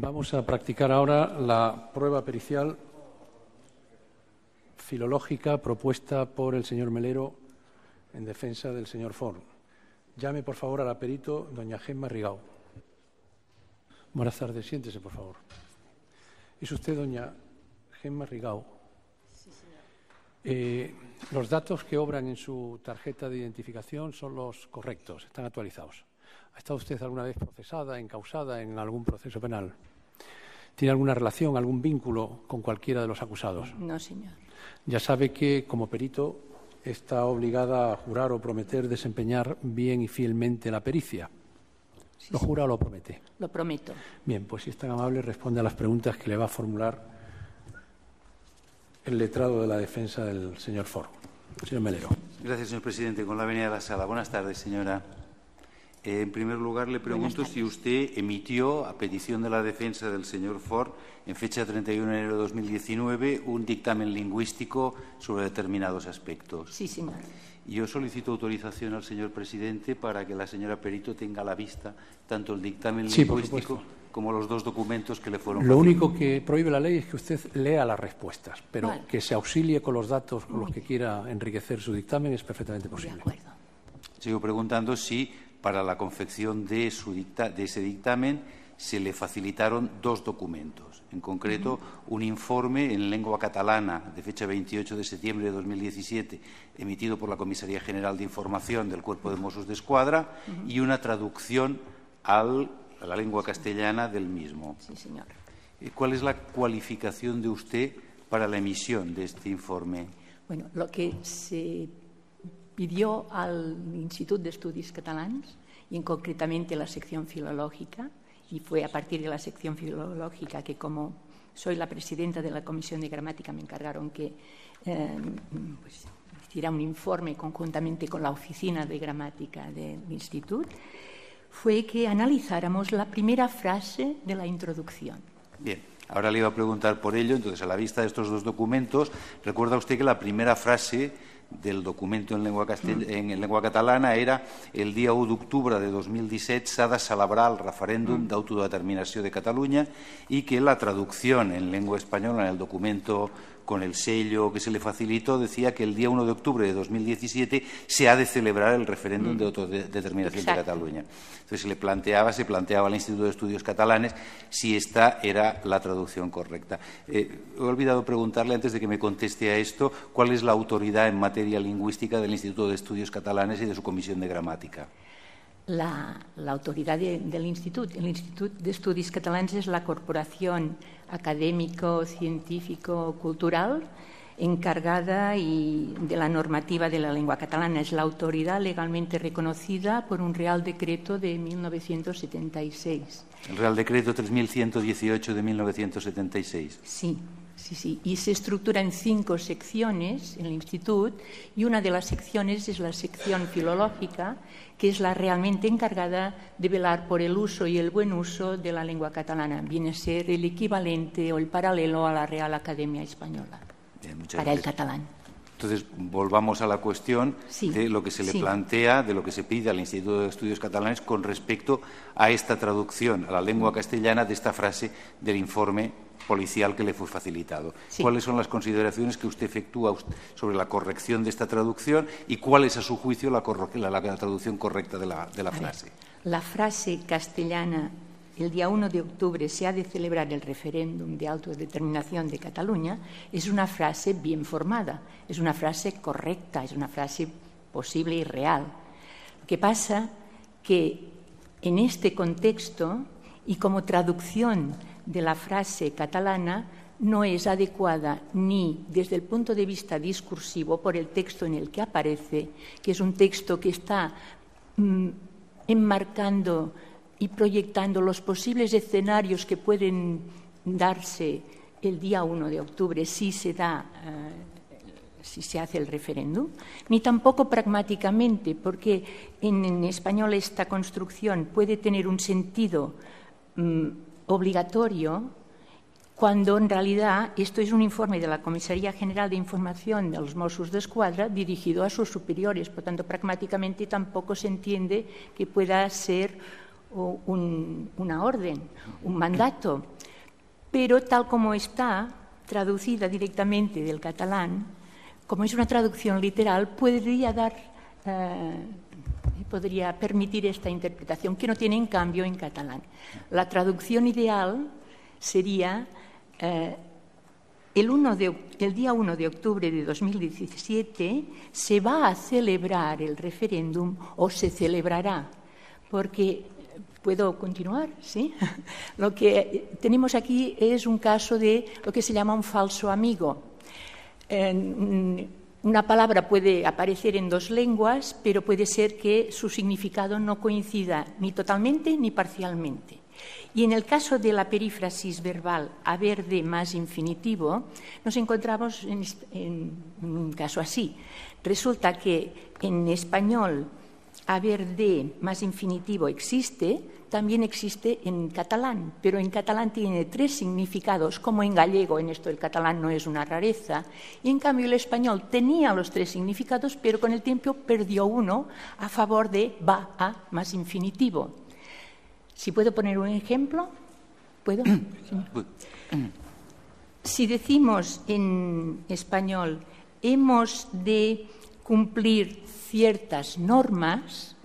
Vamos a practicar ahora la prueba pericial filológica propuesta por el señor Melero en defensa del señor Ford. Llame, por favor, a la perito doña Gemma Rigau. Buenas tardes, siéntese, por favor. Es usted doña Gemma Rigau. Sí, señor. Eh, los datos que obran en su tarjeta de identificación son los correctos, están actualizados. ¿Ha estado usted alguna vez procesada, encausada en algún proceso penal? ¿Tiene alguna relación, algún vínculo con cualquiera de los acusados? No, señor. Ya sabe que, como perito, está obligada a jurar o prometer desempeñar bien y fielmente la pericia. Sí, ¿Lo sí. jura o lo promete? Lo prometo. Bien, pues si es tan amable, responde a las preguntas que le va a formular el letrado de la defensa del señor Ford. Señor Melero. Gracias, señor presidente. Con la venida a la sala. Buenas tardes, señora. Eh, en primer lugar, le pregunto si usted emitió, a petición de la defensa del señor Ford, en fecha 31 de enero de 2019, un dictamen lingüístico sobre determinados aspectos. Sí, señor. Yo solicito autorización al señor presidente para que la señora Perito tenga a la vista tanto el dictamen Sí, lingüístico como los dos documentos que le fueron Lo único que prohíbe la ley es que usted lea las respuestas, pero Vale. que se auxilie con los datos con los que quiera enriquecer su dictamen es perfectamente De posible. acuerdo. Sigo preguntando si para la confección de, su dicta- de ese dictamen se le facilitaron dos documentos. En concreto, un informe en lengua catalana de fecha 28 de septiembre de 2017, emitido por la Comisaría General de Información del Cuerpo de Mossos de Escuadra, y una traducción al- a la lengua castellana del mismo. Sí, señor. Eh, ¿Cuál es la cualificación de usted para la emisión de este informe? Bueno, lo que se pidió al Instituto de Estudios Catalans y en concretamente la sección filológica, y fue a partir de la sección filológica que como soy la presidenta de la Comisión de Gramática me encargaron que eh, pues, hiciera un informe conjuntamente con la oficina de gramática del instituto, fue que analizáramos la primera frase de la introducción. Bien, ahora le iba a preguntar por ello. Entonces, a la vista de estos dos documentos, recuerda usted que la primera frase del documento en lengua, castell- en, en lengua catalana era el dia 1 d'octubre de 2017 s'ha de celebrar el referèndum d'autodeterminació de Cataluña y que la traducción en lengua española en el documento con el sello que se le facilitó decía que el día 1 de octubre de 2017 se ha de celebrar el referéndum de autodeterminación de. Cataluña. Entonces se le planteaba, se planteaba al Instituto de Estudios Catalanes si esta era la traducción correcta. Eh, he olvidado preguntarle antes de que me conteste a esto cuál es la autoridad en materia lingüística del Instituto de Estudios Catalanes y de su comisión de gramática. La, la autoridad de- del instituto. El Instituto de Estudios Catalans es la corporación académico, científico, cultural encargada y de la normativa de la lengua catalana. Es la autoridad legalmente reconocida por un Real Decreto de 1976. El Real Decreto 3118 de 1976. Sí, sí, sí. Y se estructura en cinco secciones en el instituto y una de las secciones es la sección filológica, que es la realmente encargada de velar por el uso y el buen uso de la lengua catalana. Viene a ser el equivalente o el paralelo a la Real Academia Española Bien, para el catalán. Entonces, volvamos a la cuestión Sí, de lo que se le sí. plantea, de lo que se pide al Instituto de Estudios Catalanes con respecto a esta traducción a la lengua castellana de esta frase del informe policial que le fue facilitado. Sí. ¿Cuáles son las consideraciones que usted efectúa sobre la corrección de esta traducción y cuál es, a su juicio, la, la- la traducción correcta de la, de la A ver, frase? la frase castellana, el día 1 de octubre se ha de celebrar el referéndum de autodeterminación de Cataluña, es una frase bien formada, es una frase correcta, es una frase posible y real. Lo que pasa que en este contexto y como traducción de la frase catalana, no es adecuada ni desde el punto de vista discursivo por el texto en el que aparece, que es un texto que está mm, enmarcando y proyectando los posibles escenarios que pueden darse el día 1 de octubre si se da eh, si se hace el referéndum, ni tampoco pragmáticamente, porque en, español esta construcción puede tener un sentido mm, obligatorio cuando en realidad esto es un informe de la Comisaría General de Información de los Mossos de Escuadra dirigido a sus superiores. Por tanto, pragmáticamente tampoco se entiende que pueda ser una orden, un mandato, pero tal como está traducida directamente del catalán, como es una traducción literal, podría dar, eh, podría permitir esta interpretación que no tiene en cambio en catalán. La traducción ideal sería eh, el, el, día 1 de octubre de 2017 se va a celebrar el referéndum o se celebrará, porque ¿Puedo continuar? ¿Sí? Lo que tenemos aquí es un caso de lo que se llama un falso amigo. Una palabra puede aparecer en dos lenguas, pero puede ser que su significado no coincida ni totalmente ni parcialmente. Y en el caso de la perífrasis verbal haber de más infinitivo, nos encontramos en, un caso así. Resulta que en español haber de más infinitivo existe, también existe en catalán, pero en catalán tiene tres significados, como en gallego, en esto el catalán no es una rareza, y en cambio el español tenía los tres significados, pero con el tiempo perdió uno a favor de va a más infinitivo. Si puedo poner un ejemplo, ¿puedo? Si decimos en español hemos de cumplir ciertas normas,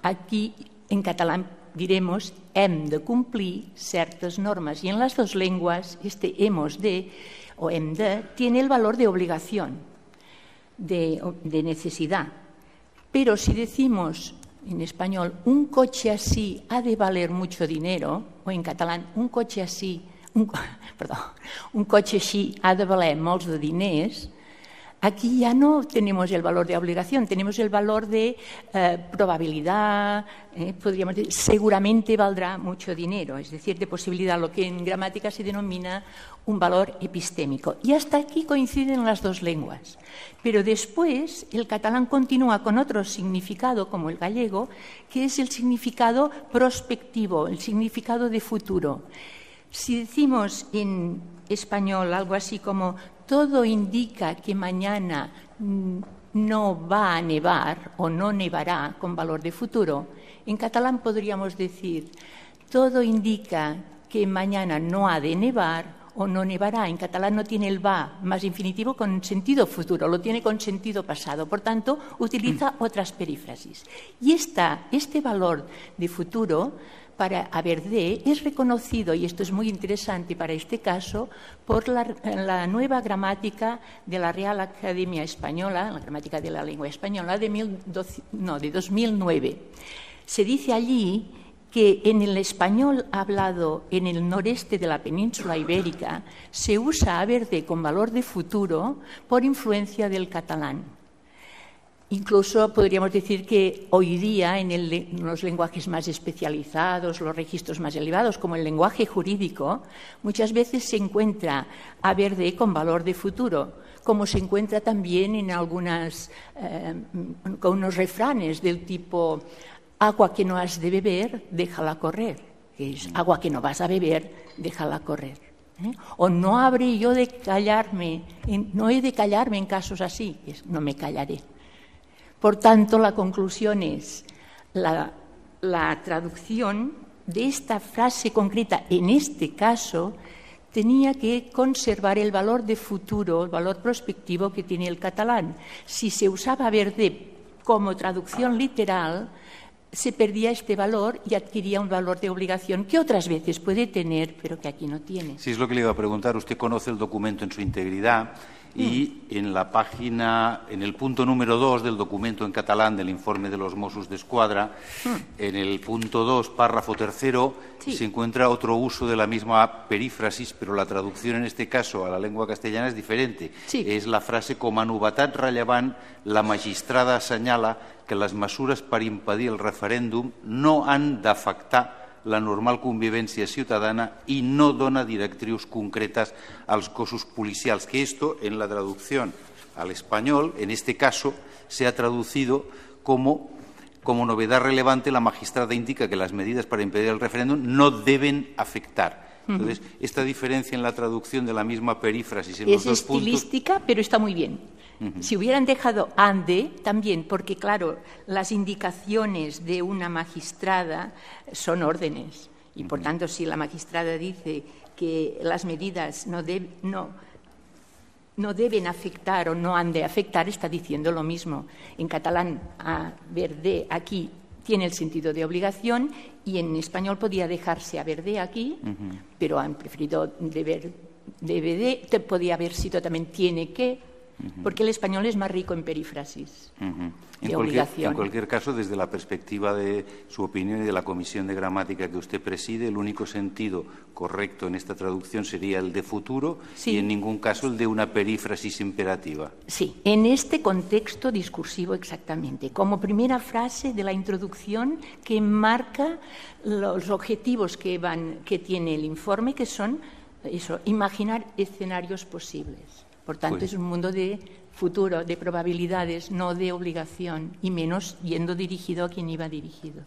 aquí en catalán diremos hem de cumplir ciertas normas. Y en las dos lenguas, este hemos de o hem de tiene el valor de obligación, de, de necesidad. Pero si decimos en español un coche así ha de valer mucho dinero, o en catalán un coche así, un, perdó, un coche així ha de valer molts de diners, Aquí ya no tenemos el valor de obligación, tenemos el valor de eh, probabilidad, eh, podríamos decir, seguramente valdrá mucho dinero, es decir, de posibilidad, lo que en gramática se denomina un valor epistémico. Y hasta aquí coinciden las dos lenguas. Pero después el catalán continúa con otro significado, como el gallego, que es el significado prospectivo, el significado de futuro. Si decimos en español algo así como todo indica que mañana no va a nevar o no nevará con valor de futuro, en catalán podríamos decir todo indica que mañana no ha de nevar o no nevará. En catalán no tiene el va más infinitivo con sentido futuro, lo tiene con sentido pasado. Por tanto, utiliza otras perífrasis. Y este valor de futuro para haber de es reconocido, y esto es muy interesante para este caso, por la, nueva gramática de la Real Academia Española, la gramática de la lengua española de, de 2009. Se dice allí que en el español hablado en el noreste de la península ibérica se usa haber de con valor de futuro por influencia del catalán. Incluso podríamos decir que hoy día en, los lenguajes más especializados, los registros más elevados, como el lenguaje jurídico, muchas veces se encuentra haber de con valor de futuro, como se encuentra también en algunas, eh, con unos refranes del tipo agua que no has de beber, déjala correr, que es agua que no vas a beber, déjala correr. ¿eh? O no habré yo de callarme, no he de callarme en casos así, no me callaré. Por tanto, la conclusión es la, traducción de esta frase concreta, en este caso, tenía que conservar el valor de futuro, el valor prospectivo que tiene el catalán. Si se usaba verde como traducción literal, se perdía este valor y adquiría un valor de obligación que otras veces puede tener, pero que aquí no tiene. Sí, es lo que le iba a preguntar. Usted conoce el documento en su integridad y en la página, en el punto número 2 del documento en catalán del informe de los Mossos de Escuadra, en el punto 2, párrafo tercero, se encuentra otro uso de la misma perífrasis, pero la traducción en este caso a la lengua castellana es diferente. Es la frase com a novetat rellevant, la magistrada señala que las mesures per impedir el referéndum no han d'afectar la normal convivència ciutadana i no dona directrius concretes als cossos policials, que esto en la traducción al español, en este caso, se ha traducido como como novedad relevante, la magistrada indica que las medidas para impedir el referéndum no deben afectar Entonces, esta diferencia en la traducción de la misma perífrasis en los Es dos puntos... estilística, pero está muy bien. Si hubieran dejado ande, también, porque claro, las indicaciones de una magistrada son órdenes. Y por tanto, si la magistrada dice que las medidas no, deb- no, no deben afectar o no han de afectar, está diciendo lo mismo. En catalán, haber de aquí tiene el sentido de obligación y en español podía dejarse haber de aquí, pero han preferido deber, debe de, te- podía haber sido también tiene que, porque el español es más rico en perífrasis. Ujú. En de cualquier, obligación. en cualquier caso, desde la perspectiva de su opinión y de la Comisión de Gramática que usted preside, el único sentido correcto en esta traducción sería el de futuro Sí. y en ningún caso el de una perífrasis imperativa. Sí, en este contexto discursivo exactamente, como primera frase de la introducción que marca los objetivos que, van, que tiene el informe, que son eso, imaginar escenarios posibles. Por tanto, Pues- es un mundo de futuro, de probabilidades, no de obligación, y menos yendo dirigido a quien iba dirigido.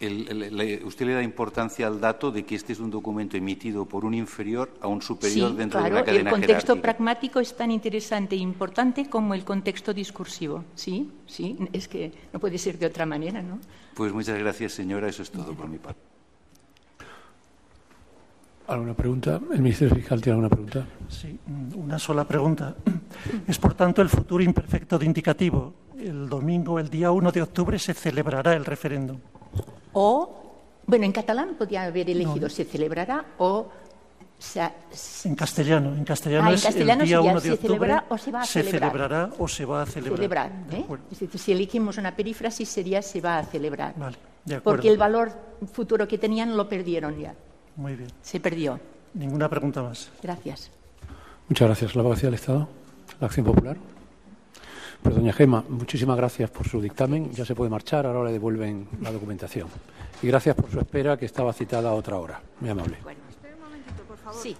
El- el- le- usted le da importancia al dato de que este es un documento emitido por un inferior a un superior sí, dentro claro, de una el cadena contexto jerárquica. pragmático es tan interesante e importante como el contexto discursivo. Sí, sí, es que no puede ser de otra manera, ¿no? Pues muchas gracias, señora. Eso es todo por mi parte. ¿Alguna pregunta? ¿El Ministerio Fiscal tiene alguna pregunta? Sí, mm, una sola pregunta. Es por tanto el futuro imperfecto de indicativo. El domingo, el día 1 de octubre, se celebrará el referéndum. O, bueno, en catalán podía haber elegido se celebrará o se, En castellano, en castellano Ah, en es castellano el día sería 1 de se octubre. o se va a celebrar. celebrará o se va a celebrar. celebrar. ¿eh? Es decir, si elegimos una perífrasis sería se va a celebrar. Vale, de acuerdo. Porque el valor futuro que tenían lo perdieron ya. Muy bien. Se perdió. Ninguna pregunta más. Gracias. Muchas gracias. La abogacía del Estado, la Acción Popular. Pues, doña Gema, muchísimas gracias por su dictamen. Ya se puede marchar, ahora le devuelven la documentación. Y gracias por su espera, que estaba citada a otra hora. Muy amable. Sí.